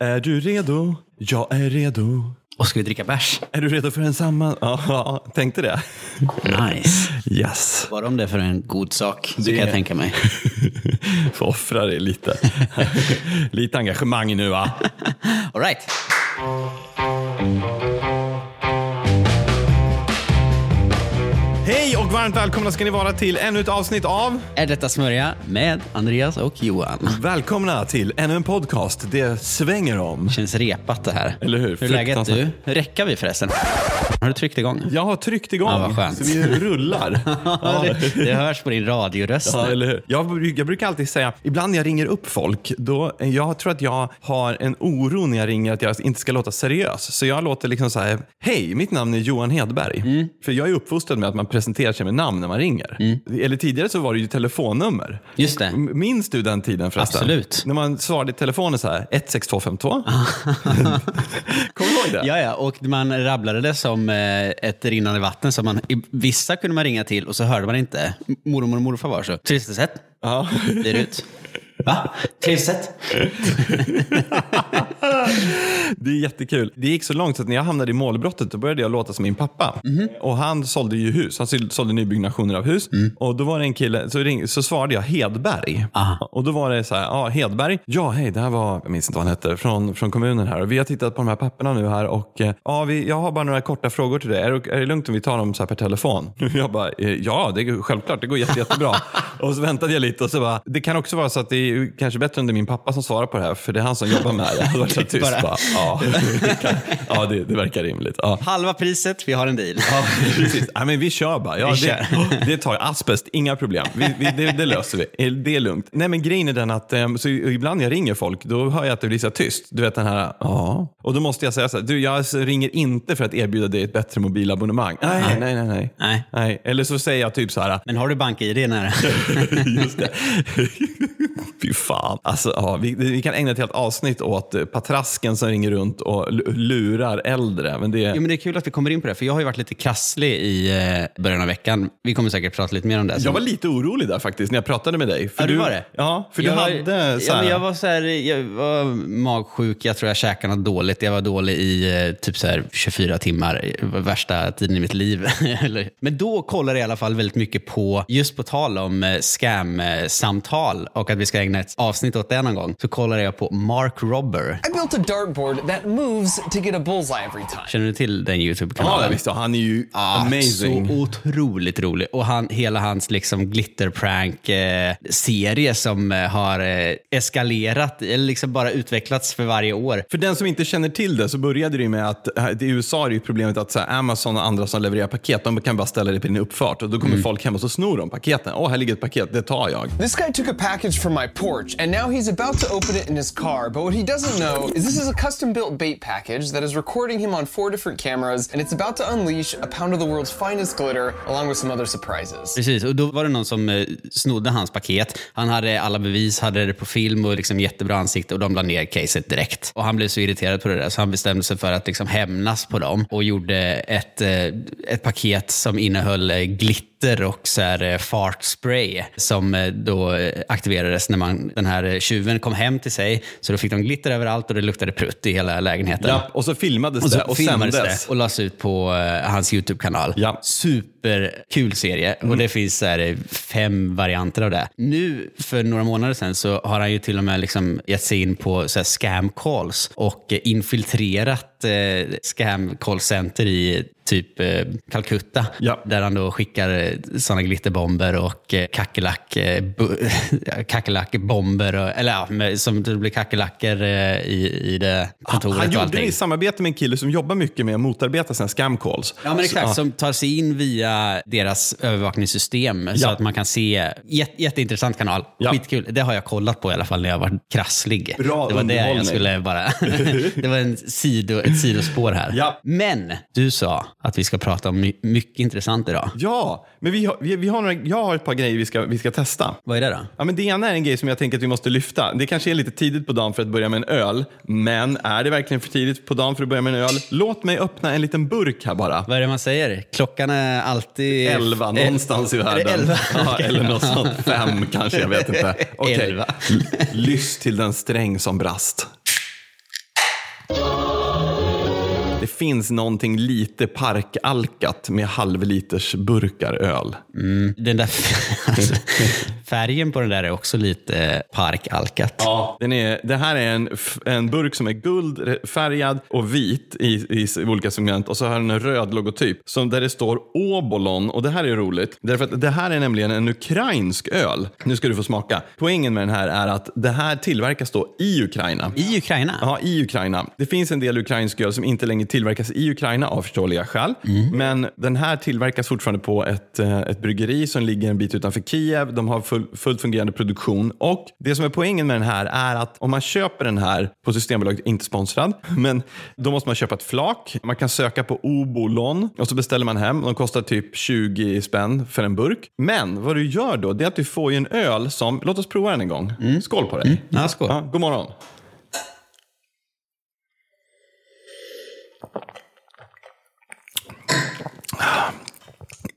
Är du redo? Jag är redo. Och ska vi dricka bärs? Är du redo för en samman... Ja, tänkte det. Nice. Yes. Bara om det är för en god sak, så Det- kan jag tänka mig. Får offra dig lite. lite engagemang nu va? All right. Varmt välkomna ska ni vara till ännu ett avsnitt av Är detta smörja med Andreas och Johan? Välkomna till ännu en podcast. Det svänger om. Känns repat det här. Eller hur? Hur är läget du? Räcker vi förresten? Har du tryckt igång? Jag har tryckt igång Ja, vad skönt. så vi rullar. Ja, det, det hörs på din radioröst. Ja, eller hur? Jag, jag brukar alltid säga, ibland när jag ringer upp folk, då, jag tror att jag har en oro när jag ringer att jag inte ska låta seriös. Så jag låter liksom så här, hej, mitt namn är Johan Hedberg. Mm. För jag är uppfostrad med att man presenterar sig med namn när man ringer. Eller tidigare så var det ju telefonnummer. Just det. Minns du den tiden förresten? Absolut. När man svarade i telefonen så här, 16252. Kommer du ihåg det? Ja, ja, och man rabblade det som eh, ett rinnande vatten. Så man, vissa kunde man ringa till och så hörde man inte. Mormor och morfar var så. Trevligt sett. Ja. Det är ut. Va? Trevligt sett. Det är jättekul. Det gick så långt så att när jag hamnade i målbrottet då började jag låta som min pappa. Mhm. Och han sålde ju hus. Han sålde- nybyggnationer av hus. Och då var det en kille, så, ring, så svarade jag Hedberg. Mm. Aha. Och då var det så här, ja Hedberg. Ja hej, det här var, jag minns inte vad han hette, från, från kommunen här. Och vi har tittat på de här papperna nu här och eh, ja, vi, jag har bara några korta frågor till dig. Är, det- är det lugnt om vi tar dem så här per telefon? Jag bara, eh, ja det är självklart, det går jätte, jättebra. och så väntade jag lite och så bara, det kan också vara så att det är kanske bättre om det är min pappa som svarar på det här, för det är han som jobbar med det. Så tyst Bara- bara. Ja, ja det, det verkar rimligt. Ja. Halva priset, vi har en deal. Ja, precis. Ja, men vi kör bara. Ja, Vi det, kör. det tar asbest, inga problem. Vi, vi, det, det löser vi. Det är lugnt. Nej, men grejen är den att eh, så ibland när jag ringer folk, då hör jag att det blir så tyst. Du vet den här, ja. Och då måste jag säga så här, du jag ringer inte för att erbjuda dig ett bättre mobilabonnemang. Nej, nej, nej. nej. Nej. nej. Eller så säger jag typ så här, Men har du bank-id nära? Just det. Fy fan. Alltså, ja, vi, vi kan ägna ett helt avsnitt åt eh, patrasken som ringer runt och lurar äldre. Men det, Jo, men det är kul att vi kommer in på det, för jag har ju varit lite krasslig i eh, början av veckan. Vi kommer säkert prata lite mer om det. jag var lite orolig där faktiskt när jag pratade med dig. För Ja, du var det? Ja, för jag du var, hade så ja, här, men Jag var så här, jag var magsjuk, jag tror jag käkade något dåligt. Jag var dålig i eh, typ så här 24 timmar, var värsta tiden i mitt liv. Men då kollade jag i alla fall väldigt mycket på, just på tal om eh, scam-samtal och att vi ska ägna ett avsnitt åt det någon gång, så kollade jag på Mark Robber. I built a dartboard that moves to get a bullseye every time. Känner du till den YouTube-kanalen? Ja, visst. Han är ju Ah, amazing. Så otroligt rolig. Och han, hela hans liksom glitterprank-serie som eh, har eh, eskalerat, eller liksom bara utvecklats för varje år. För den som inte känner till det så började det ju med att i USA är det ju problemet att så här, Amazon och andra som levererar paket, de kan bara ställa det på din uppfart och då kommer folk hem och så snor de paketen. Åh, här ligger ett paket, det tar jag. This guy took a package from my porch, and now he's about to open it in his car. But what he doesn't know is this is a custom built bait package that is recording him on four different cameras, and it's about to unleash a pound of the world's finest glitter, along with some other surprises. Precis, och då var det någon som eh, snodde hans paket. Han hade alla bevis, hade det på film och liksom jättebra ansikte och de la ner caset direkt. Och han blev så irriterad på det där så han bestämde sig för att liksom hämnas på dem och gjorde ett, eh, ett paket som innehöll eh, glitter och så här fart spray som då aktiverades när man, den här tjuven kom hem till sig. Så då fick de glitter överallt och det luktade prutt i hela lägenheten. Ja, och så filmades Och det så och filmades sändes. det och lades ut på eh, hans YouTube-kanal. Ja. Superkul serie och det finns så här, eh, fem varianter av det. Nu för några månader sedan så har han ju till och med liksom gett sig in på så här scam calls och eh, infiltrerat eh, scam callcenter i typ eh, Calcutta. Ja. Där han då skickar eh, såna glitterbomber och eh, kackerlack, eh, kackerlackbomber, och- eller ja, med, som det blir kackerlackor eh, i, i det kontoret Han och gjorde det i samarbete med en kille som jobbar mycket med att motarbeta sina scam calls. Ja, men exakt. Så, Som tar sig in via deras övervakningssystem så Ja. att man kan se. Jät, jätteintressant kanal. Ja. Skitkul. Det har jag kollat på i alla fall när jag var krasslig. Bra det var det jag skulle bara... det var en sido, ett sidospår här. Ja. Men du sa att vi ska prata om my- mycket intressant idag. Ja, men vi har, vi, vi har några, jag har ett par grejer vi ska, vi ska testa. Vad är det då? Ja, men det ena är en grej som jag tänker att vi måste lyfta. Det kanske är lite tidigt på dagen för att börja med en öl, men är det verkligen för tidigt på dagen för att börja med en öl? Låt mig öppna en liten burk här bara. Vad är det man säger? Klockan är alltid... Elva någonstans i Är det världen. elva? Ja, eller något sånt. Fem kanske, jag vet inte. Okej. Elva. Lyss till den sträng som brast. Finns någonting lite parkalkat med halvliters burkar öl. Den där alltså, färgen på den där är också lite parkalkat. Ja. Den är, det här är en, en burk som är guldfärgad och vit i, i, i olika segment och så har den en röd logotyp som där det står Obolon och det här är roligt därför att det här är nämligen en ukrainsk öl. Nu ska du få smaka. Poängen med den här är att det här tillverkas då i Ukraina. I Ukraina? Ja, i Ukraina. Det finns en del ukrainsk öl som inte längre tillverkas i Ukraina av förståeliga skäl. Men den här tillverkas fortfarande på ett, eh, ett bryggeri som ligger en bit utanför Kiev. De har full, fullt fungerande produktion. Och det som är poängen med den här är att om man köper den här på Systembolaget, inte sponsrad, men då måste man köpa ett flak. Man kan söka på Obolon och så beställer man hem. De kostar typ 20 spänn för en burk. Men vad du gör då, det är att du får ju en öl som, låt oss prova den en gång. Skål på dig. Ja, skål. Ja, god morgon.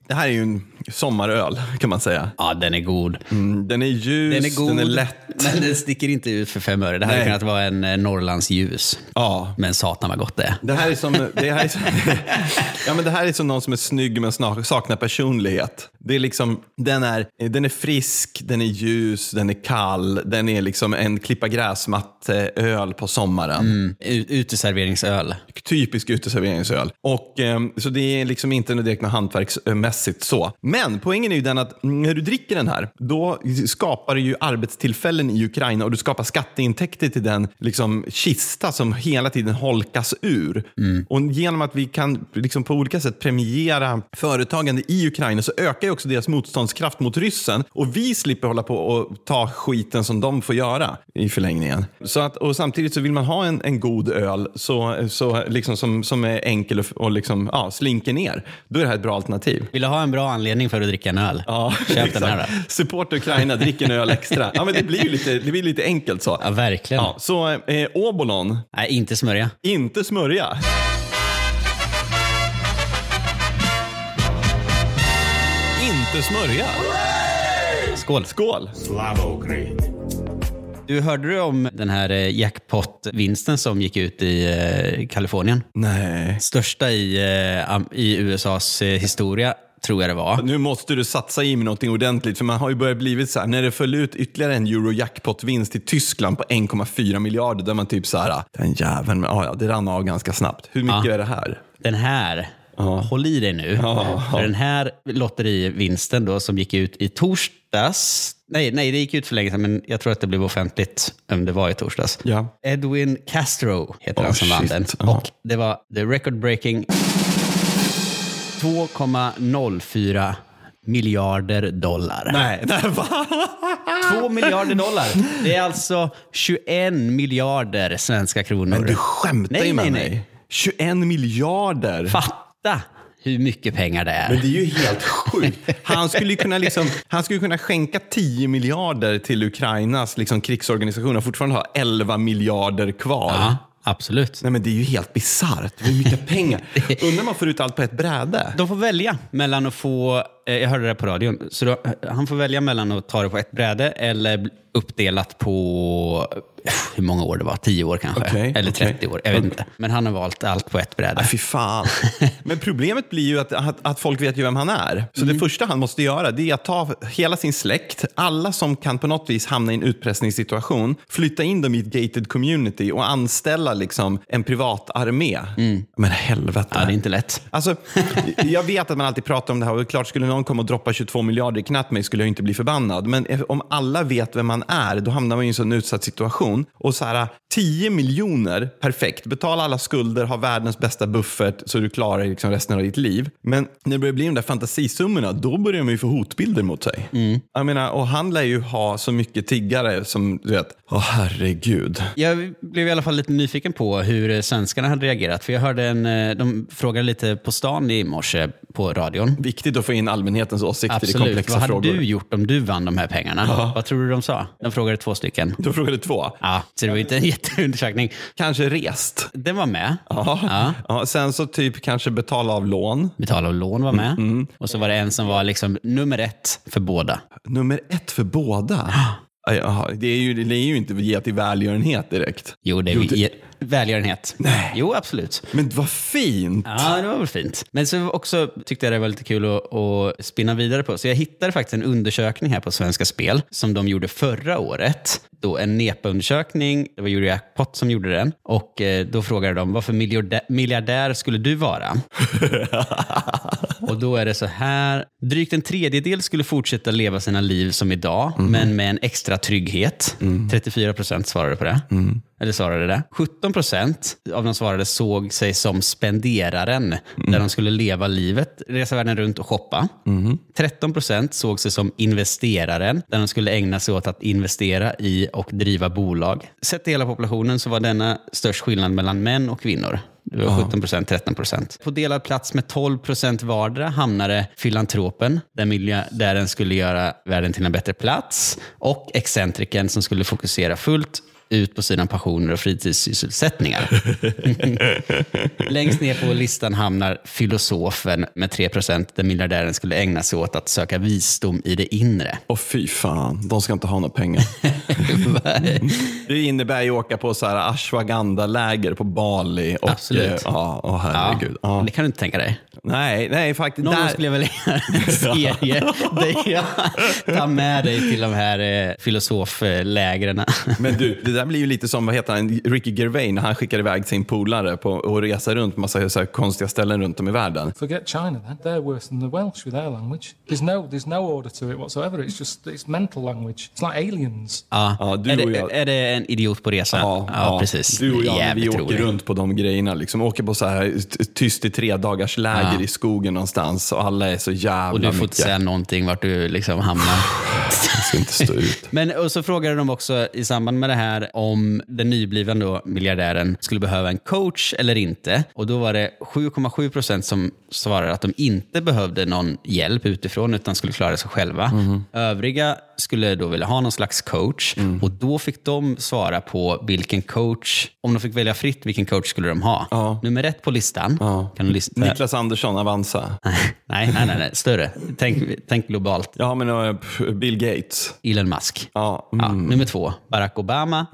Det här är ju en sommaröl kan man säga. Ja, den är god. Mm, Den är ljus, Den är god, den är lätt. men den sticker inte ut för fem öre. Det här hade kunnat vara en eh, Norrlands ljus. Ja. Men satan vad gott det är. Det här är som, det här är som, ja, men det här är som någon som är snygg men saknar personlighet. Det är liksom, den, är, den är frisk, den är ljus, den är kall, den är liksom en klippa gräsmatt-öl på sommaren. U- Uteserveringsöl. Typisk uteserveringsöl. Och, ehm, så det är liksom inte direkt något hantverksmässigt så. Men poängen är ju den att när du dricker den här, då skapar du ju arbetstillfällen i Ukraina och du skapar skatteintäkter till den liksom, kista som hela tiden holkas ur. Och genom att vi kan liksom, på olika sätt premiera företagande i Ukraina så ökar ju också deras motståndskraft mot ryssen. Och vi slipper hålla på och ta skiten som de får göra i förlängningen. Så att, och samtidigt så vill man ha en, en god öl så, så liksom som, som är enkel och, och liksom, ja, slinker ner. Då är det här ett bra alternativ. Vill du ha en bra anledning för att dricka en öl? Ja, Köp den här då. Support Ukraina, drick en öl extra. Ja, men det blir ju lite, det blir lite enkelt så. Ja, verkligen. Ja, så eh, Obolon, Nej, inte smörja. inte smörja. Inte smörja. Skål. Skål. Slava! Du hörde du om den här eh, jackpot-vinsten som gick ut i eh, Kalifornien? Nej. Största i, eh, i USAs eh, historia, tror jag det var. Nu måste du satsa i med någonting ordentligt för man har ju börjat blivit så här när det föll ut ytterligare en Eurojackpot-vinst till Tyskland på 1,4 miljarder där man typ så här, den jäveln, men, ja, ja, det rann av ganska snabbt. Hur mycket Ja. är det här? Den här, håll i dig nu. För den här lotterivinsten då som gick ut i torsdags. Nej, nej, det gick ut för länge sedan, men jag tror att det blev offentligt om det var i torsdags. Ja. Edwin Castro heter Oh, han som vann den. Ja. Och det var the record breaking 2,04 miljarder dollar. Nej, nej va? 2 miljarder dollar. Det är alltså 21 miljarder svenska kronor. Men du skämtar Nej, ju med nej, mig. nej. 21 miljarder. Fatta hur mycket pengar det är. Men det är ju helt sjukt. Han skulle kunna, liksom, han skulle kunna skänka 10 miljarder till Ukrainas liksom, krigsorganisation och fortfarande ha 11 miljarder kvar. Ja, absolut. Nej men det är ju helt bisarrt. Hur mycket pengar. Undrar om man får ut allt på ett bräde? De får välja mellan att få, eh, jag hörde det på radion, så då, eh, han får välja mellan att ta det på ett bräde eller uppdelat på hur många år det var, 10 år kanske. Okej, eller okej. 30 år, jag vet inte. Men han har valt allt på ett bräde. Nej, fy fan. Men problemet blir ju att, att, att folk vet ju vem han är. Så det första han måste göra det är att ta hela sin släkt, alla som kan på något vis hamna i en utpressningssituation, flytta in dem i ett gated community och anställa liksom en privat armé. Men helvete. Ja, det är inte lätt. Alltså, jag vet att man alltid pratar om det här och klart skulle någon komma och droppa 22 miljarder i knapp mig skulle jag inte bli förbannad. Men om alla vet vem man är, då hamnar man i en sån utsatt situation. Och så här, 10 miljoner, perfekt. Betala alla skulder, ha världens bästa buffert så du klarar liksom resten av ditt liv. Men när det börjar bli de där fantasisummorna, då börjar man ju få hotbilder mot sig. Jag menar, och han lär ju ha så mycket tiggare som, du vet, åh herregud. Jag blev i alla fall lite nyfiken på hur svenskarna hade reagerat. För jag hörde en, eh, de frågade lite på stan i morse på radion. Viktigt att få in allmänhetens åsikter i Absolut. komplexa Vad hade frågor. du gjort om du vann de här pengarna? Vad tror du de sa? De frågade två stycken. Då frågade två. Ja, så det var inte en jätteundersökning. Kanske rest. Den var med. Ja. Ja. Ja. sen så typ kanske betala av lån. Betala av lån var med. Mm, Och så var det en som var liksom nummer ett för båda. Nummer ett för båda. Jaha, det, är ju, det är ju inte ge till välgörenhet direkt. Jo, det är det- ge- välgörenhet. Nej. Jo, absolut. Men vad fint! Ja, det var väl fint. Men så också tyckte jag det var lite kul att, att spinna vidare på. Så jag hittade faktiskt en undersökning här på Svenska Spel som de gjorde förra året. Då en NEPA-undersökning, det var Eurojackpot som gjorde den. Och eh, då frågade de, vad för miljardär, miljardär skulle du vara? Och då är det så här. Drygt en tredjedel skulle fortsätta leva sina liv som idag, men med en extra trygghet. 34 procent svarade på det. Eller svarade det. 17 procent av de svarade såg sig som spenderaren, där de skulle leva livet, resa världen runt och shoppa. 13 procent såg sig som investeraren, där de skulle ägna sig åt att investera i och driva bolag. Sett till hela populationen så var denna störst skillnad mellan män och kvinnor. Det var 17 procent, 13 procent. På delad plats med 12 procent vardera hamnade filantropen, där miljardären skulle göra världen till en bättre plats, och excentriken som skulle fokusera fullt ut på sina passioner och fritidssysselsättningar. Längst ner på listan hamnar filosofen med 3 procent, där miljardären skulle ägna sig åt att söka visdom i det inre. Och fy fan, de ska inte ha några pengar. det innebär ju att åka på så här ashwagandha-läger på Bali. Och, Absolut. eh, Ja, åh herregud. Ja. Det kan du inte tänka dig. Nej, nej, faktiskt. Någon där- skulle vilja göra en serie där jag tar med dig till de här eh, filosoflägren. Men du, det där blir ju lite som vad heter han, Ricky Gervais när han skickar iväg sin polare på och resa runt massa så här konstiga ställen runt om i världen. Forget China then. They're worse than the Welsh with their language. There's no there's no order to it whatsoever. It's just it's mental language. It's like aliens. Ja. Ja, du är, och det, jag- är det en idiot på resa? ja, precis. Du och jag, vi åker rolig. runt på de grejerna. Liksom, åker på så här tyst i tre dagars läger Ja. i skogen någonstans och alla är så jävla Och du får inte mycket. säga någonting vart du liksom hamnar. Jag ska inte stå ut. Men och så frågade de också i samband med det här om den nyblivande miljardären skulle behöva en coach eller inte. Och då var det 7,7 procent som svarade att de inte behövde någon hjälp utifrån utan skulle klara sig själva. Mhm. Övriga skulle då vilja ha någon slags coach Mm. och då fick de svara på vilken coach, om de fick välja fritt, vilken coach skulle de ha. Ja. Nummer ett på listan, kan du lista? Niklas Andersson, Avanza. nej, nej, nej, nej, större. Tänk, tänk globalt. Ja, men uh, Bill Gates. Elon Musk. Ja, Ja, mm. nummer två, Barack Obama.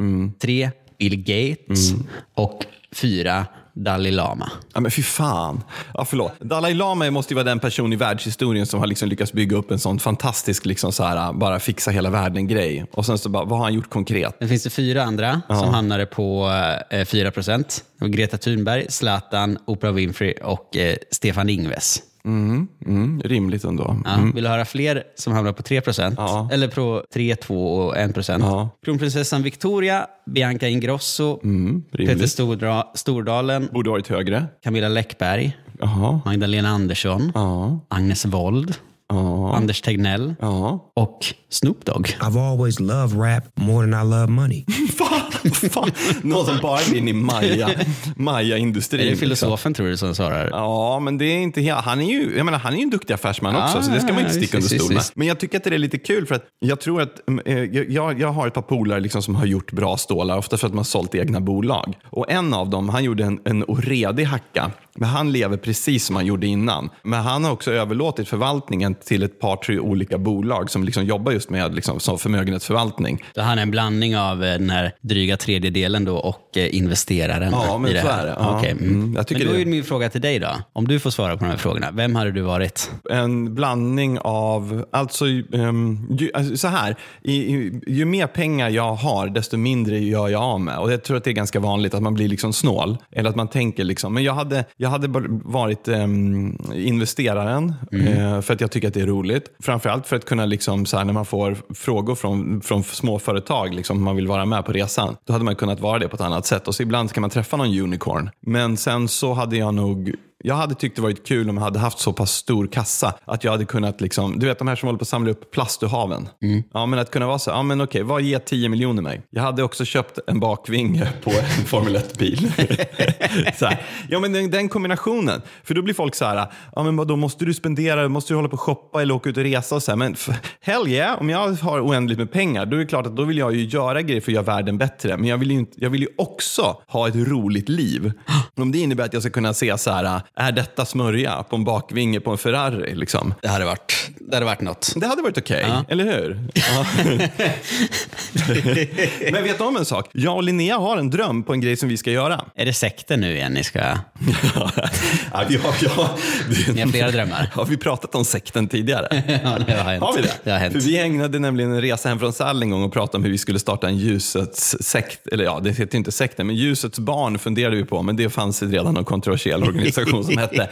Tre, Bill Gates. Och fyra, Dalai Lama. Ja, men fy fan. Ja, förlåt. Dalai Lama måste ju vara den person i världshistorien som har liksom lyckats bygga upp en sån fantastisk, liksom så här, bara fixa hela världen-grej. Och sen så bara, vad har han gjort konkret? Sen finns det fyra andra som hamnade på eh, 4 procent. Greta Thunberg, Zlatan, Oprah Winfrey och eh, Stefan Ingves. Mm, rimligt ändå. Ja, Vill du höra fler som hamnar på 3 procent? Ja. Eller på 3, 2 och 1 procent? Ja. Kronprinsessan Victoria, Bianca Ingrosso, Peter rimligt. Stordra- Stordalen, Borde varit högre. Camilla Läckberg, Jaha. Magdalena Andersson, Ja. Agnes Wold, Ja. Anders Tegnell Ja. och Snoop Dogg. I've always loved rap more than I love money. Fan, fan. Någon som bara är inne i Maja, Maja-industrin. Är det liksom. filosofen tror du som svarar? Ja, men det är inte helt. Han är ju, jag menar, han är ju en duktig affärsman Ja, också, så det ska man inte sticka under stol med. Men jag tycker att det är lite kul för att jag tror att eh, jag, jag har ett par polare liksom som har gjort bra stålar, ofta för att man har sålt egna bolag. Och en av dem, han gjorde en, en oredig hacka. Men han lever precis som han gjorde innan. Men han har också överlåtit förvaltningen till ett par, tre olika bolag som liksom jobbar just med liksom, som förmögenhetsförvaltning. Så han är en blandning av eh, den här dryga tredjedelen då och eh, investeraren Ja, men i det så här. är det. Ja. Okej, mm. Mm, men då det. är min fråga till dig då. Om du får svara på de här frågorna, vem hade du varit? en blandning av, alltså, ehm, ju, alltså så här, i, ju mer pengar jag har desto mindre gör jag av med. Och jag tror att det är ganska vanligt att man blir liksom snål. Eller att man tänker liksom, men jag hade, jag hade bara varit ehm, investeraren eh, för att jag tycker att det är roligt. Framförallt för att kunna, liksom, så här, när man får frågor från, från små företag, liksom, om man vill vara med på resan, då hade man kunnat vara det på ett annat sätt. Och så ibland kan man träffa någon unicorn. Men sen så hade jag nog jag hade tyckt det varit kul om jag hade haft så pass stor kassa att jag hade kunnat, liksom, du vet de här som håller på att samla upp plast ur haven. Ja, men att kunna vara så, ja men okej, vad ger 10 miljoner mig? Jag hade också köpt en bakvinge på en Formel 1-bil. Så här. ja, men den, den kombinationen. För då blir folk så här, ja men då måste du spendera, måste du hålla på och shoppa eller åka ut och resa och så här. Men hell yeah, om jag har oändligt med pengar, då är det klart att då vill jag ju göra grejer för att göra världen bättre. Men jag vill ju, inte, jag vill ju också ha ett roligt liv. Om det innebär att jag ska kunna se så här, är detta smörja på en bakvinge på en Ferrari? Liksom. Det hade varit det hade varit något. Det hade varit okej, eller hur? Ja. Men vet du om en sak? Jag och Linnea har en dröm på en grej som vi ska göra. Är det sekten nu igen ni ska... ja, vi har, ja, Ni har flera drömmar. Har vi pratat om sekten tidigare? Ja, det har hänt. Har vi det? Det har hänt. För vi ägnade nämligen en resa hem från Sälen en gång och pratade om hur vi skulle starta en ljusets sekt. Eller ja, det heter inte sekten, men ljusets barn funderade vi på. Men det fanns redan en kontroversiell organisation som hette.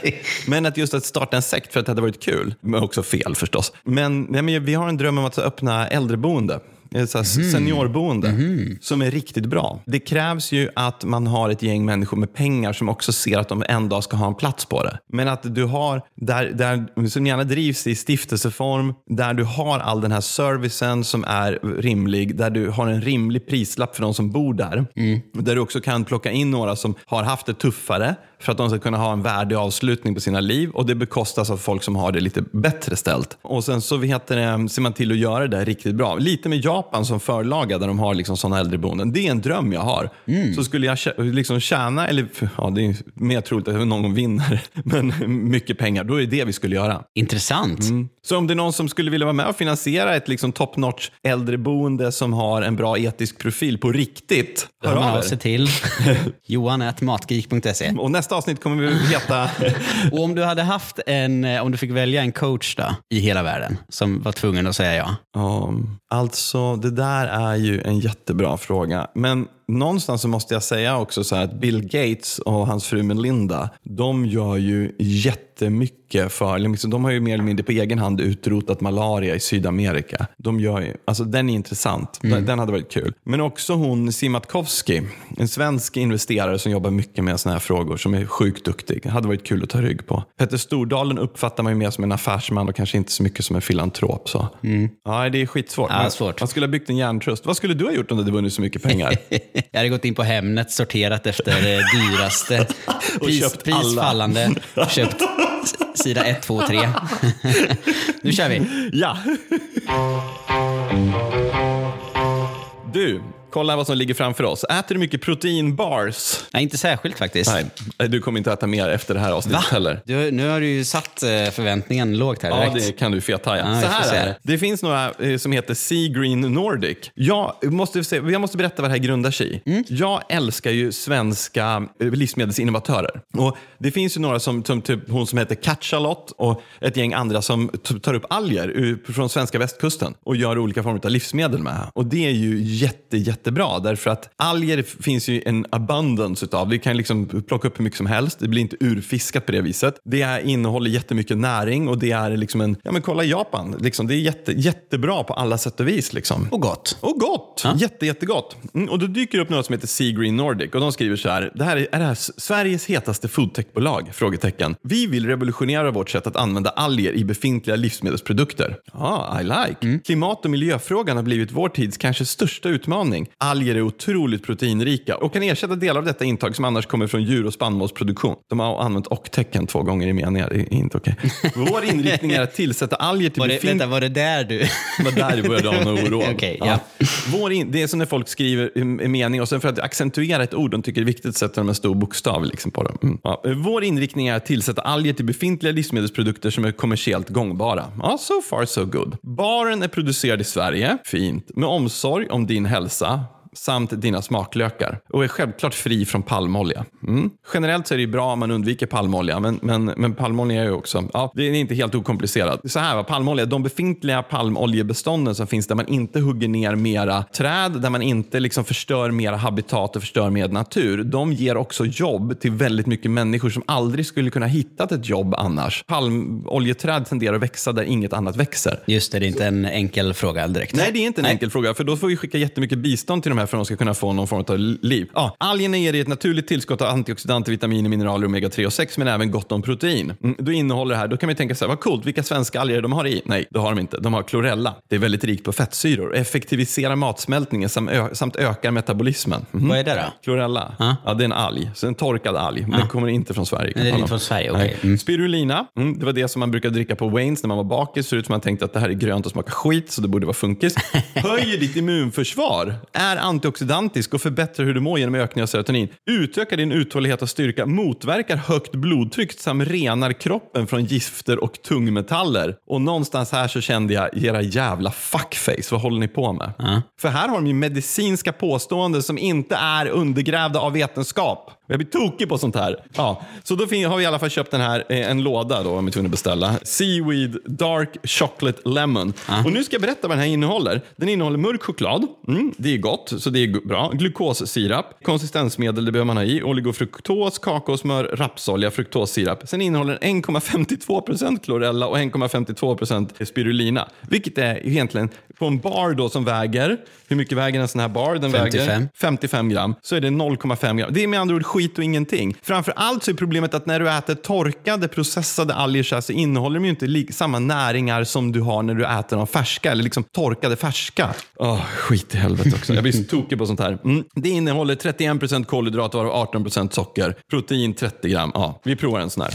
Men att just att starta en sekt för att det hade varit kul. Men också fel förstås. Men, nej, men vi har en dröm om att öppna äldreboende. Ett så här seniorboende som är riktigt bra. Det krävs ju att man har ett gäng människor med pengar som också ser att de en dag ska ha en plats på det. Men att du har, där, där, som gärna drivs i stiftelseform, där du har all den här servicen som är rimlig, där du har en rimlig prislapp för de som bor där. Där du också kan plocka in några som har haft det tuffare för att de ska kunna ha en värdig avslutning på sina liv och det bekostas av folk som har det lite bättre ställt. Och sen så heter det, ser man till att göra det riktigt bra. Lite med Japan som förlaga där de har liksom sådana äldreboenden. Det är en dröm jag har. Så skulle jag liksom tjäna, eller ja, det är mer troligt att någon vinner, men mycket pengar, då är det det vi skulle göra. Intressant. Så om det är någon som skulle vilja vara med och finansiera ett liksom top notch äldreboende som har en bra etisk profil på riktigt, Hör av av sig er. till johan.matgeek.se. Och nästa avsnitt kommer vi heta Och om du hade haft en, eh, om du fick välja en coach då, i hela världen, som var tvungen att säga ja. Ja, alltså det där är ju en jättebra fråga. Men någonstans så måste jag säga också så här att Bill Gates och hans fru Melinda, de gör ju jättemycket för, liksom, de har ju mer eller mindre på egen hand utrotat malaria i Sydamerika. De gör ju, alltså den är intressant, den, den hade varit kul. Men också hon Simatkovsky, en svensk investerare som jobbar mycket med sådana här frågor, som är sjukt duktig. hade varit kul att ta rygg på. Petter Stordalen uppfattar man ju mer som en affärsman och kanske inte så mycket som en filantrop. Så. Ja, det är skitsvårt. Ja, svårt. Man skulle ha byggt en järntrust. Vad skulle du ha gjort om du hade vunnit så mycket pengar? Jag hade gått in på Hemnet, sorterat efter det dyraste, pris, köpt prisfallande, köpt sida 1, 2, 3. nu kör vi. ja. Du, kolla vad som ligger framför oss. Äter du mycket proteinbars? Nej, inte särskilt faktiskt. Nej, du kommer inte äta mer efter det här avsnittet heller. Du, nu har du ju satt eh, förväntningen lågt här Ja, direkt. det kan du fethaja. Ja, vi så här är det. Det finns några eh, som heter Sea Green Nordic. Jag måste, se, jag måste berätta vad det här grundar sig i. Mm. Jag älskar ju svenska eh, livsmedelsinnovatörer. Och det finns ju några som, som typ hon som heter Catchalot och ett gäng andra som tar upp alger från svenska västkusten och gör olika former av livsmedel med. Och det är ju jätte, jättebra därför att alger finns ju en abundance utav. Vi kan liksom plocka upp hur mycket som helst. Det blir inte urfiskat på det viset. Det är, innehåller jättemycket näring och det är liksom en, ja men kolla Japan. Liksom, det är jätte, jättebra på alla sätt och vis. Liksom. Och gott. Och gott! Jätte, jättegott. Mm, och då dyker det upp något som heter Sea Green Nordic och de skriver så här. Det här är, är det här Sveriges hetaste foodtechbolag? Frågetecken. Vi vill revolutionera vårt sätt att använda alger i befintliga livsmedelsprodukter. Ja, I like. Klimat och miljöfrågan har blivit vår tids kanske största utmaning. Alger är otroligt proteinrika och kan ersätta delar av detta intag som annars kommer från djur och spannmålsproduktion. De har använt och-tecken två gånger i meningar. Det är inte okej. Vår inriktning är att tillsätta alger till befintliga... vänta, var det där du... Det var där det började ana oro. Okej, ja. Vår in, det är som när folk skriver en mening och sen för att accentuera ett ord de tycker är viktigt sätter de en stor bokstav liksom på dem. Mm. Ja. Vår inriktning är att tillsätta alger till befintliga livsmedelsprodukter som är kommersiellt gångbara. Ja, so far so good. Baren är producerad i Sverige, fint, med omsorg om din hälsa samt dina smaklökar och är självklart fri från palmolja. Mm. Generellt så är det ju bra om man undviker palmolja, men, men, men palmolja är ju också, ja, det är inte helt okomplicerat. Så här va, palmolja, de befintliga palmoljebestånden som finns där man inte hugger ner mera träd, där man inte liksom förstör mera habitat och förstör mer natur, de ger också jobb till väldigt mycket människor som aldrig skulle kunna hittat ett jobb annars. Palmoljeträd tenderar att växa där inget annat växer. Just det, det är inte en enkel fråga direkt. Nej, det är inte en enkel fråga, för då får vi skicka jättemycket bistånd till de här för att de ska kunna få någon form av liv. Ja, algerna ger dig ett naturligt tillskott av antioxidanter, vitaminer, mineraler, omega-3 och 6, men även gott om protein. Mm, då innehåller det här, då kan vi tänka så här, vad coolt, vilka svenska alger de har i? Nej, det har de inte. De har klorella. Det är väldigt rikt på fettsyror, effektiviserar matsmältningen samt, ökar metabolismen. Mhm. Vad är det då? Klorella, ja. det är en alg. Så en torkad alg. men Den kommer inte från Sverige. Nej, det är inte från Sverige. Nej. Mm. Spirulina, mm, det var det som man brukade dricka på Waynes när man var bakis. Ser ut som man tänkte att det här är grönt och smakar skit, så det borde vara funkis. Höjer ditt immunförsvar. Är antioxidantisk och förbättrar hur du mår genom ökning av serotonin. Utökar din uthållighet och styrka, motverkar högt blodtryck samt renar kroppen från gifter och tungmetaller. Och någonstans här så kände jag, era jävla fuckface, vad håller ni på med? För här har de ju medicinska påståenden som inte är undergrävda av vetenskap. Jag blir tokig på sånt här. Ja, så då har vi i alla fall köpt den här, eh, en låda då, om vi tvungna att beställa. Seaweed Dark Chocolate Lemon. Och nu ska jag berätta vad den här innehåller. Den innehåller mörk choklad. Mm, det är gott, så det är bra. Glukossirap, konsistensmedel, det behöver man ha i. Oligofruktos, kakaosmör, rapsolja, fruktossirap. Sen innehåller den 1,52% klorella och 1,52% spirulina. Vilket är egentligen, på en bar då som väger, hur mycket väger en sån här bar? Den 55. väger 55 gram, så är det 0,5 gram. Det är med andra ord skit och ingenting. Framför allt så är problemet att när du äter torkade, processade alger så, innehåller de ju inte li- samma näringar som du har när du äter dem färska, eller liksom torkade färska. Åh, skit i helvete också. Jag blir så tokig på sånt här. Mm. Det innehåller 31% kolhydrater varav 18% socker. Protein 30 gram. Ja, vi provar en sån här.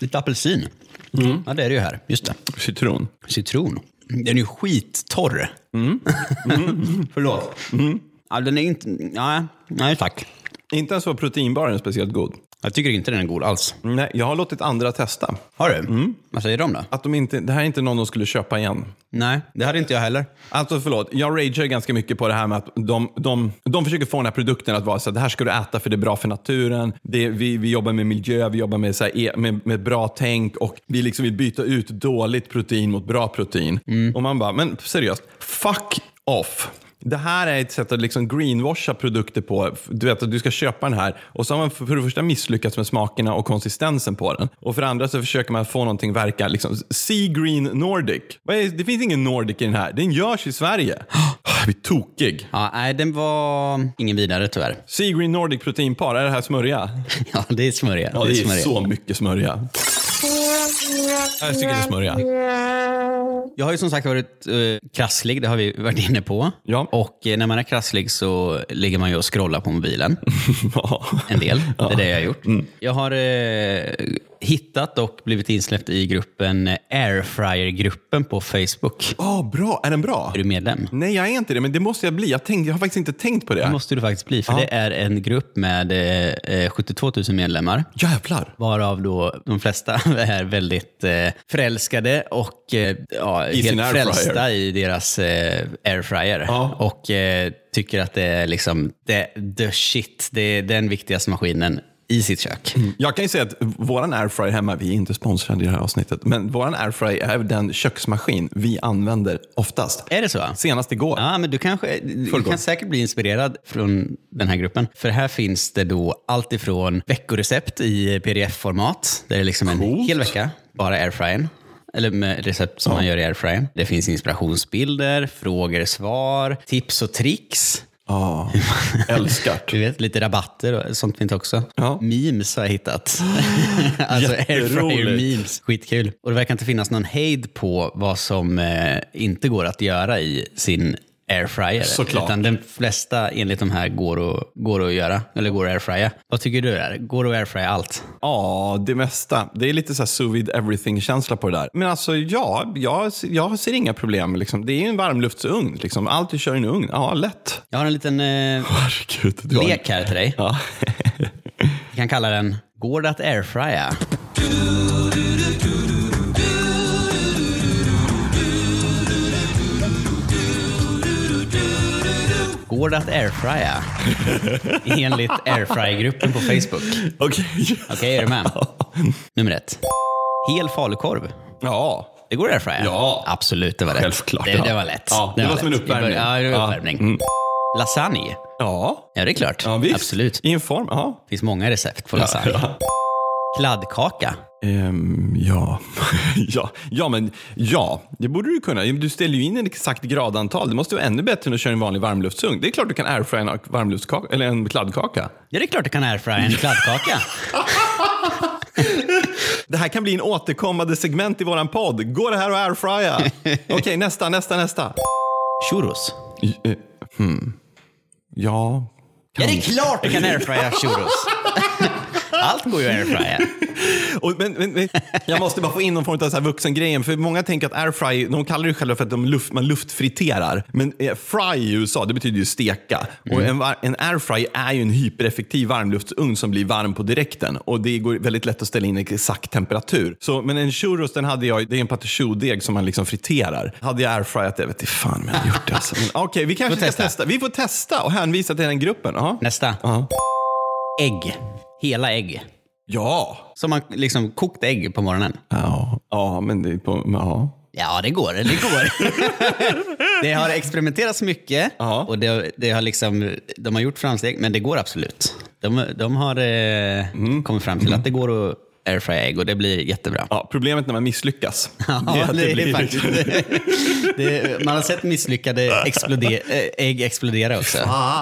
Lite apelsin. Ja, det är det ju här. Just det. Citron. Citron. Den är ju skittorr. Förlåt. Ja, den är inte... Ja, nej, tack. Inte ens var proteinbaren speciellt god. Jag tycker inte den är god alls. Nej, jag har låtit andra testa. Har du? Vad säger de då? Att de inte, det här är inte någon de skulle köpa igen. Nej, det hade inte jag heller. Alltså förlåt, jag ragear ganska mycket på det här med att de, de, de försöker få den här produkten att vara så här, det här ska du äta för det är bra för naturen. Det, vi, vi jobbar med miljö, vi jobbar med, så här, e- med, med bra tänk och vi liksom vill byta ut dåligt protein mot bra protein. Och man bara, men seriöst, fuck off. Det här är ett sätt att liksom greenwasha produkter på. Du vet att du ska köpa den här och så har man för det första misslyckats med smakerna och konsistensen på den. Och för det andra så försöker man få någonting verka liksom Sea Green Nordic. Är, det finns ingen Nordic i den här. Den görs i Sverige. Jag blir tokig. Ja, nej, den var ingen vidare tyvärr. Sea Green Nordic proteinpar, är det här smörja? Ja, det är smörja. Ja, det är smörja. så mycket smörja. Jag tycker det smörja. Jag har ju som sagt varit eh, krasslig, det har vi varit inne på. Ja. Och eh, när man är krasslig så ligger man ju och scrollar på mobilen. En del. Det är det jag har gjort. Jag har eh, hittat och blivit insläppt i gruppen Airfryer-gruppen på Facebook. Ah, bra. Är den bra? Är du medlem? Nej, jag är inte det, men det måste jag bli. Jag, tänkte, jag har faktiskt inte tänkt på det. Det måste du faktiskt bli, för det är en grupp med eh, 72 000 medlemmar. Jävlar. Varav då de flesta är väldigt eh, förälskade och eh, ja, helt frälsta i deras eh, airfryer. Ja. Och eh, tycker att det är liksom det, the shit. Det är den viktigaste maskinen i sitt kök. Jag kan ju säga att våran airfryer hemma, vi är inte sponsrade i det här avsnittet, men våran airfryer är den köksmaskin vi använder oftast. Är det så? Senast igår. Ja, men du, kanske, du kan säkert bli inspirerad från den här gruppen. För här finns det då allt ifrån veckorecept i pdf-format, där det är liksom en Coolt. hel vecka, bara airfryern. Eller med recept som man gör i airfryern. Det finns inspirationsbilder, frågor, svar, tips och tricks. Ja, älskar. Du vet, lite rabatter och sånt finns också. Ja. Memes har jag hittat. alltså Jätteroligt. airfryer memes. Skitkul. Och det verkar inte finnas någon hejd på vad som eh, inte går att göra i sin airfryer. Såklart. Utan de flesta enligt de här går att, går att göra, eller går att airfrya. Vad tycker du där? Går det att airfrya allt? Ja, det mesta. Det är lite så här sous everything-känsla på det där. Men alltså, ja, jag, jag ser inga problem. Liksom. Det är ju en varmluftsugn. Liksom. Allt du kör i en ugn. Ja, lätt. Jag har en liten eh, Herregud. Du lek här till dig. Ja. Vi kan kalla den Går det att airfrya? Går det att airfrya? Enligt airfryer-gruppen på Facebook. Okej. Okej, är du med? Nummer ett. Hel falukorv. Ja. Det går att airfrya? Ja. Absolut, det var rätt. Självklart, Det, ja. det var lätt. Ja, det var som en lätt. uppvärmning. Ja, det var Ja. uppvärmning. Lasagne? Ja. Ja, det är klart. ja visst. Absolut. I en form. Ja. Det finns många recept på lasagne. Ja. Kladdkaka? Ehm, ja. ja. ja, men ja, det borde du kunna. Du ställer ju in ett exakt gradantal. Det måste vara ännu bättre än att köra en vanlig varmluftsugn. Det är klart du kan airfrya en varmluftskaka, eller en kladdkaka. Ja, det är klart du kan airfrya en kladdkaka. Det här kan bli en återkommande segment i våran podd. Går det här att airfrya? Okej, nästa, nästa, nästa. Churros? Eh, hmm. Ja. Ja, det är klart du kan airfrya churros. Allt går ju att airfrya. Och, men, men, men, jag måste bara få in någon form av så här vuxengrejen. För många tänker att airfry, de kallar det själva för att de luft, man luftfriterar. Men eh, fry i USA, det betyder ju steka. Och en, en airfry är ju en hypereffektiv varmluftsugn som blir varm på direkten. Och det går väldigt lätt att ställa in exakt temperatur. Så, men en churros, den hade jag, det är en pâte choux-deg som man liksom friterar. Hade jag airfryat det, vet inte fan om jag hade gjort det. Alltså. Okej, vi kanske Får ska testa. testa. Vi får testa och hänvisa till den gruppen. Aha. Nästa. Ja. Ägg. Hela ägg. Ja. Som man liksom kokt ägg på morgonen. Ja, ja men det på... Ja. Ja, det går. Det går. det har experimenterats mycket Ja. och det, det har liksom, de har gjort framsteg, men det går absolut. De, de har eh, kommit fram till att det går att airfrya ägg och det blir jättebra. Ja, problemet när man misslyckas. Ja, är att det, är blir- faktiskt, det, man har sett misslyckade exploder, äh, ägg explodera också.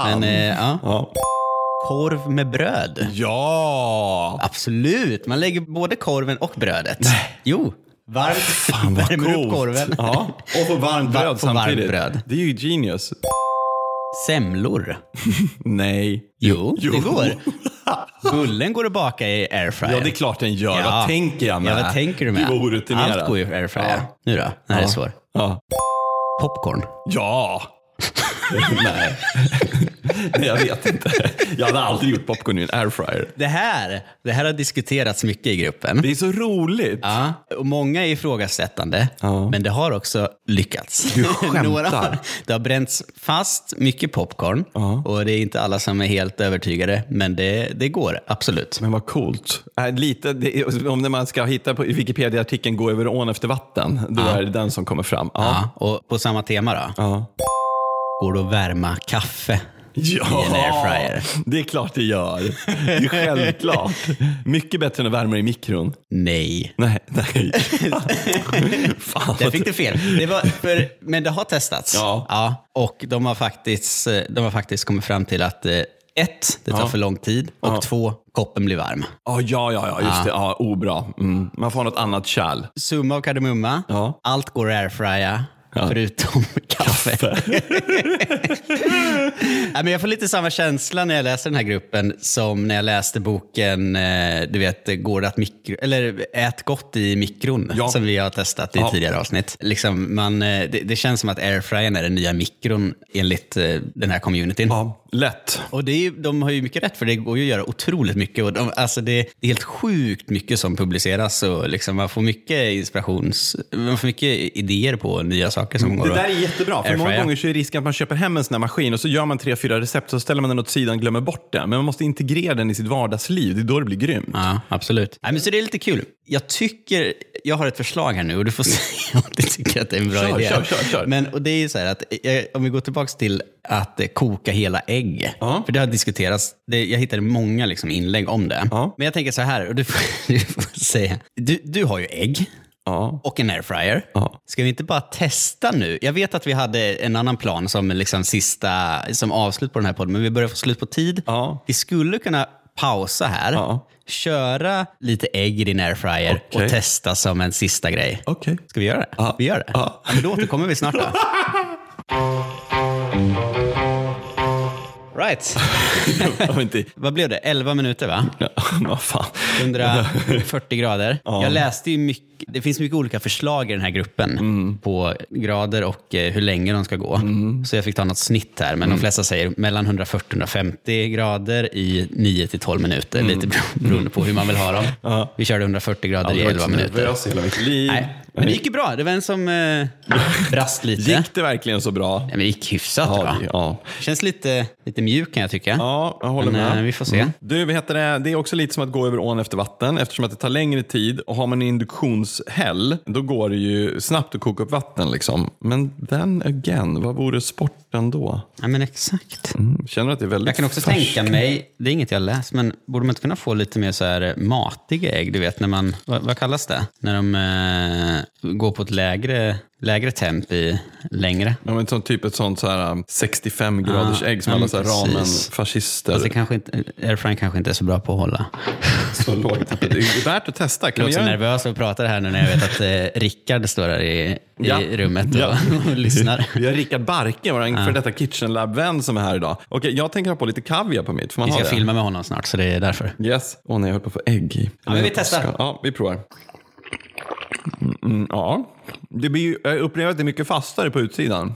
Men, eh, ja. Ja. Korv med bröd. ja! Absolut, man lägger både korven och brödet. Jo, varmt, Fan vad värmer upp coolt. korven. Ja, och få varmt Va- bröd varmt samtidigt. bröd. Det är ju genius. Semlor. Nej. Jo, Jo. det går. Bullen går att baka i airfryer. Ja, det är klart den gör. Ja. Vad tänker jag med? Ja, vad tänker du med? Du. Allt går ju i airfryer. Ja. Nu då? Det här är svår. Ja. Popcorn. ja. Nej. Nej, jag vet inte. Jag hade aldrig gjort popcorn i en airfryer. Det här, det här har diskuterats mycket i gruppen. Det är så roligt. Ja, och många är ifrågasättande, Ja. men det har också lyckats. Du skämtar. Några, det har bränts fast mycket popcorn Ja. och det är inte alla som är helt övertygade, men det, det går absolut. Men vad coolt. Äh, lite, det, om man ska hitta på Wikipedia-artikeln Gå över ån efter vatten, då är det den som kommer fram. Ja. och på samma tema då, Ja. Går det att värma kaffe Ja, i en airfryer? det är klart det gör. Det är självklart. Mycket bättre än att värma i mikron. Nej. Nej, nej. Fan, Där fick du fel. Det var för, men det har testats. Ja. och de har, faktiskt, eh, de har faktiskt kommit fram till att eh, ett, det tar Ja. för lång tid och Ja. två, koppen blir varm. Ja, ja, ja, ja, just det. Ja, oh, bra. Mm. Man får något annat kärl. Summa av kardemumma, Ja. allt går att airfrya förutom kaffe. Nej, men jag får lite samma känsla när jag läser den här gruppen som när jag läste boken eh, du vet, går att mikro, eller Ät gott i mikron, Ja. som vi har testat i Ja. tidigare avsnitt. Liksom, man, eh, det, det känns som att airfryern är den nya mikron enligt eh, den här communityn. Ja, lätt. Och det är, de har ju mycket rätt för det går ju att göra otroligt mycket. Och de, alltså det, det är helt sjukt mycket som publiceras och liksom man får mycket inspirations... Man får mycket idéer på nya saker som går Det där är jättebra, för många gånger så är risken att man köper hem en sån här maskin och så gör man tre, fyra recept så ställer man den åt sidan och glömmer bort den. Men man måste integrera den i sitt vardagsliv. Det är då det blir grymt. Ja, absolut. Nej, men så det är lite kul. Jag tycker, jag har ett förslag här nu och du får säga om du tycker att det är en bra Kör, idé. kör, kör, kör. Men, och det är ju så här att, eh, om vi går tillbaka till att eh, koka hela ägg. Ja. För det har diskuterats, det, jag hittade många liksom inlägg om det. Ja. Men jag tänker så här, och du får, du får säga. Du, du har ju ägg. Ja. och en airfryer. Ja. Ska vi inte bara testa nu? Jag vet att vi hade en annan plan som liksom sista, som avslut på den här podden, men vi börjar få slut på tid. Ja. Vi skulle kunna pausa här, Ja. köra lite ägg i din airfryer Okej. och testa som en sista grej. Okej. Ska vi göra det? Ja. Vi gör det? Ja. men då återkommer vi snart då. Right. Ja, Vad blev det? 11 minuter va? Ja, Vad fan. 140 grader. Ja. Jag läste ju mycket, det finns mycket olika förslag i den här gruppen Mm. på grader och eh, hur länge de ska gå. Så jag fick ta något snitt här, Mm. men de flesta säger mellan 140-150 grader i 9-12 minuter, Mm. lite bero- beroende på hur man vill ha dem. Vi körde 140 grader i 11 minuter. Nej, men det gick ju bra. Det var en som eh, brast lite. Gick det verkligen så bra? Nej, men det gick hyfsat Ja, bra. ja. Känns lite, lite mjuk kan jag tycka. Ja, jag håller Men, med. eh, vi får se. Mm. Du, heter det? det är också lite som att gå över ån efter vatten eftersom att det tar längre tid och har man en induktionshäll då går det ju snabbt att koka upp vatten. Liksom. Men then again, vad vore sporten då? Ja, men exakt. Mm. Känner att det är väldigt Jag kan också färskt? tänka mig, det är inget jag läst, men borde man inte kunna få lite mer så här matiga ägg? Du vet, när man, vad, vad kallas det? När de, eh, gå på ett lägre, lägre temp i längre. Ja, men typ ett sånt så här, um, 65 graders Ja, ägg som ja, alla så här, ramen-fascister Fast det kanske inte, airfryern kanske inte är så bra på att hålla. så lågt. Det är värt att testa. Jag Kan är vi också nervös och pratar här nu när jag vet att eh, Rickard står här i, i Ja. rummet och, Ja. och lyssnar. Vi har Rickard Barke, vår för detta Kitchen Lab-vän som är här idag. Okej, jag tänker ha på lite kaviar på mitt. Får man Vi ska det? filma med honom snart, så det är därför. Yes. Åh nej, jag höll på att få ägg i. Ja, men vi testar. Ja, vi provar. Mm, mm, ja, det blir, ju- jag upplever att det är mycket fastare på utsidan.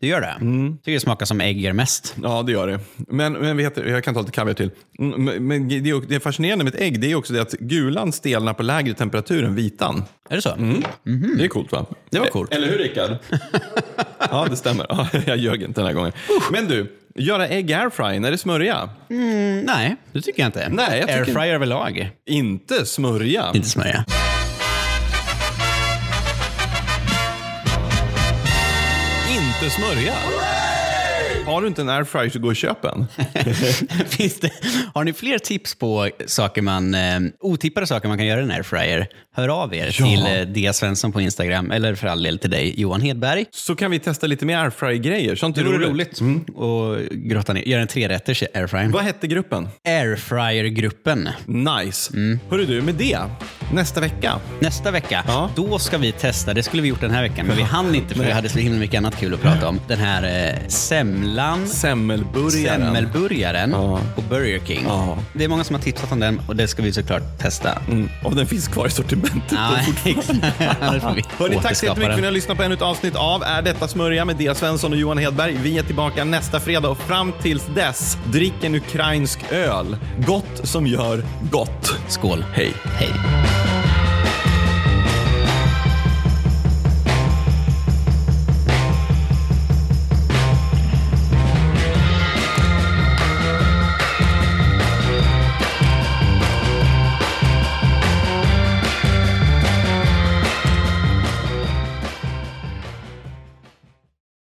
Det gör det. Mm. tycker det smakar som ägg gör mest. Ja, det gör det. Men, men vet jag kan ta lite kaviar till. Mm, Men, men det, är, ju- det är fascinerande med ett ägg det är också det att gulan stelnar på lägre temperatur än vitan. Är det så? Det är coolt va? Mhm. Det var coolt. Eller hur Rickard? ja, det stämmer. Ja, jag ljög inte den här gången. Men du, göra ägg i airfryen, är det smörja? Mm, nej, det tycker jag inte. Nej, jag tycker- Airfryer överlag. Inte smörja. Inte smörja. Inte smörja. Har du inte en airfryer så gå och köp en. Finns det, har ni fler tips på saker man, eh, otippade saker man kan göra i en airfryer? Hör av er Ja. till eh, Dia Svensson på Instagram eller för all del till dig Johan Hedberg. Så kan vi testa lite mer airfryer-grejer. Sånt är vore roligt. Mm. roligt att grotta ner, göra en trerätters i airfryer. Vad hette gruppen? Airfryer-gruppen. Nice. Mm. Hörru du, med det, nästa vecka. Nästa vecka, Ja. då ska vi testa, det skulle vi gjort den här veckan, men vi hann inte för vi hade så himla mycket annat kul att prata om. Den här eh, semlan, Semmelburgaren. semmelburgaren Ja. på Burger King. Ja. Det är många som har tipsat om den och det ska vi såklart testa. Mm. Och den finns kvar i sortimentet. Ja, Hörni, tack så jättemycket för att ni har lyssnat på ännu ett avsnitt av Är detta smörja med Dia Svensson och Johan Hedberg. Vi är tillbaka nästa fredag och fram tills dess, drick en ukrainsk öl. Gott som gör gott. Skål. Hej. Hej.